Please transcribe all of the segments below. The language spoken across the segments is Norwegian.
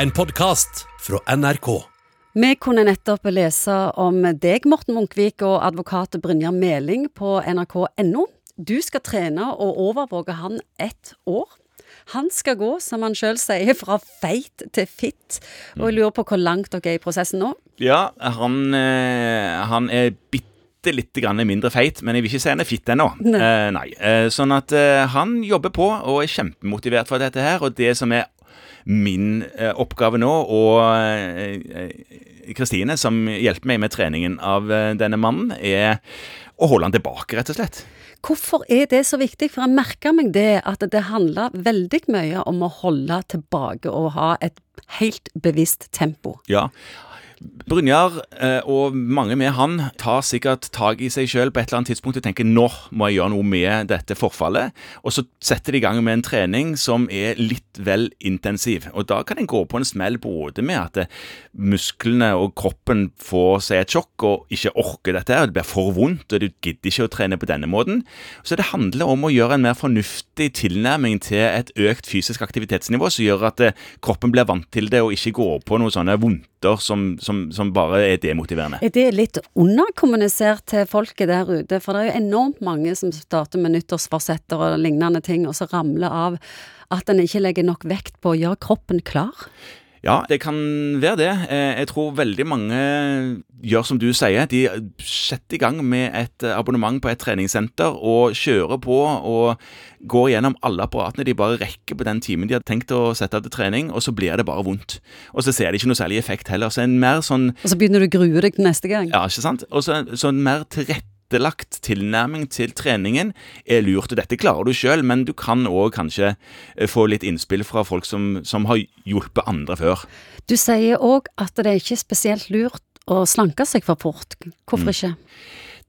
En podkast fra NRK. Vi kunne nettopp lese om deg, Morten Munkvik, og advokat Brynjar Meling på nrk.no. Du skal trene og overvåke han ett år. Han skal gå, som han sjøl sier, fra feit til fitt. Og jeg lurer på hvor langt dere er i prosessen nå? Ja, han, eh, han er bitte lite grann mindre feit, men jeg vil ikke si han er fitt ennå. Nei. Eh, nei. Eh, sånn at eh, han jobber på og er kjempemotivert for dette her. Og det som er min eh, oppgave nå, og eh, Kristine, som hjelper meg med treningen av eh, denne mannen, er å holde han tilbake, rett og slett. Hvorfor er det så viktig? For jeg merker meg det at det handler veldig mye om å holde tilbake og ha et helt bevisst tempo. Ja. Brynjar eh, og mange med han tar sikkert tak i seg sjøl på et eller annet tidspunkt og tenker nå må jeg gjøre noe med dette forfallet. Og så setter de i gang med en trening som er litt vel intensiv. Og da kan en gå på en smell både med at eh, musklene og kroppen får seg et sjokk og ikke orker dette. og Det blir for vondt, og du gidder ikke å trene på denne måten. Så det handler om å gjøre en mer fornuftig tilnærming til et økt fysisk aktivitetsnivå som gjør at eh, kroppen blir vant til det og ikke går på noe sånne vondter som, som, som bare er demotiverende. Er det litt underkommunisert til folket der ute? For det er jo enormt mange som starter med nyttårsforsetter og lignende ting, og så ramler av at en ikke legger nok vekt på å gjøre kroppen klar. Ja, det kan være det. Eh, Jeg tror veldig mange gjør som du sier. De setter i gang med et abonnement på et treningssenter og kjører på og går gjennom alle apparatene de bare rekker på den timen de har tenkt å sette av til trening, og så blir det bare vondt. Og så ser de ikke noe særlig effekt heller. Så en mer sånn Og så begynner du å grue deg til neste gang. Ja, ikke sant? Og så så en mer tilrettelagt tilnærming til treningen er lurt. og Dette klarer du sjøl, men du kan òg kanskje eh, få litt innspill fra folk som, som har hjulpet andre før. Du sier òg at det er ikke spesielt lurt å slanke seg for fort. Hvorfor ikke?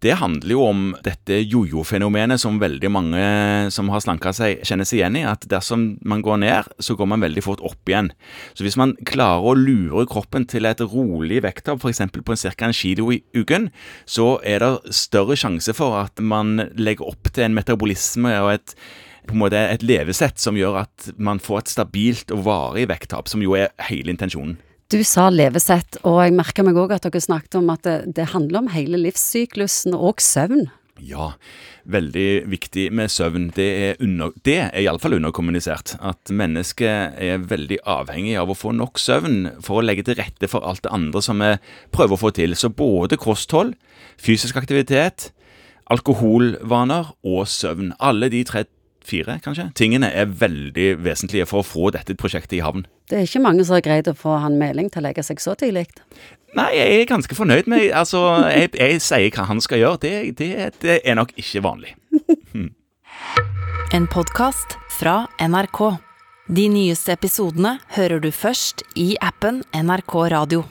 Det handler jo om dette jojo-fenomenet som veldig mange som har slanka seg, kjenner seg igjen i. At dersom man går ned, så går man veldig fort opp igjen. Så hvis man klarer å lure kroppen til et rolig vekttap, f.eks. på ca. en kilo i uken, så er det større sjanse for at man legger opp til en metabolisme og et på en måte et levesett som gjør at man får et stabilt og varig vekttap, som jo er hele intensjonen. Du sa levesett, og jeg merker meg òg at dere snakket om at det, det handler om hele livssyklusen og søvn. Ja, veldig viktig med søvn. Det er, under, det er iallfall underkommunisert. At mennesket er veldig avhengig av å få nok søvn for å legge til rette for alt det andre som vi prøver å få til. Så både kosthold, fysisk aktivitet, alkoholvaner og søvn. Alle de tre fire, kanskje, tingene er veldig vesentlige for å få dette prosjektet i havn. Det er ikke mange som har greid å få han Meling til å legge seg så tidlig. Nei, jeg er ganske fornøyd med Altså, jeg, jeg sier hva han skal gjøre. Det, det, det er nok ikke vanlig. En podkast fra NRK. De nyeste episodene hører du først i appen NRK Radio.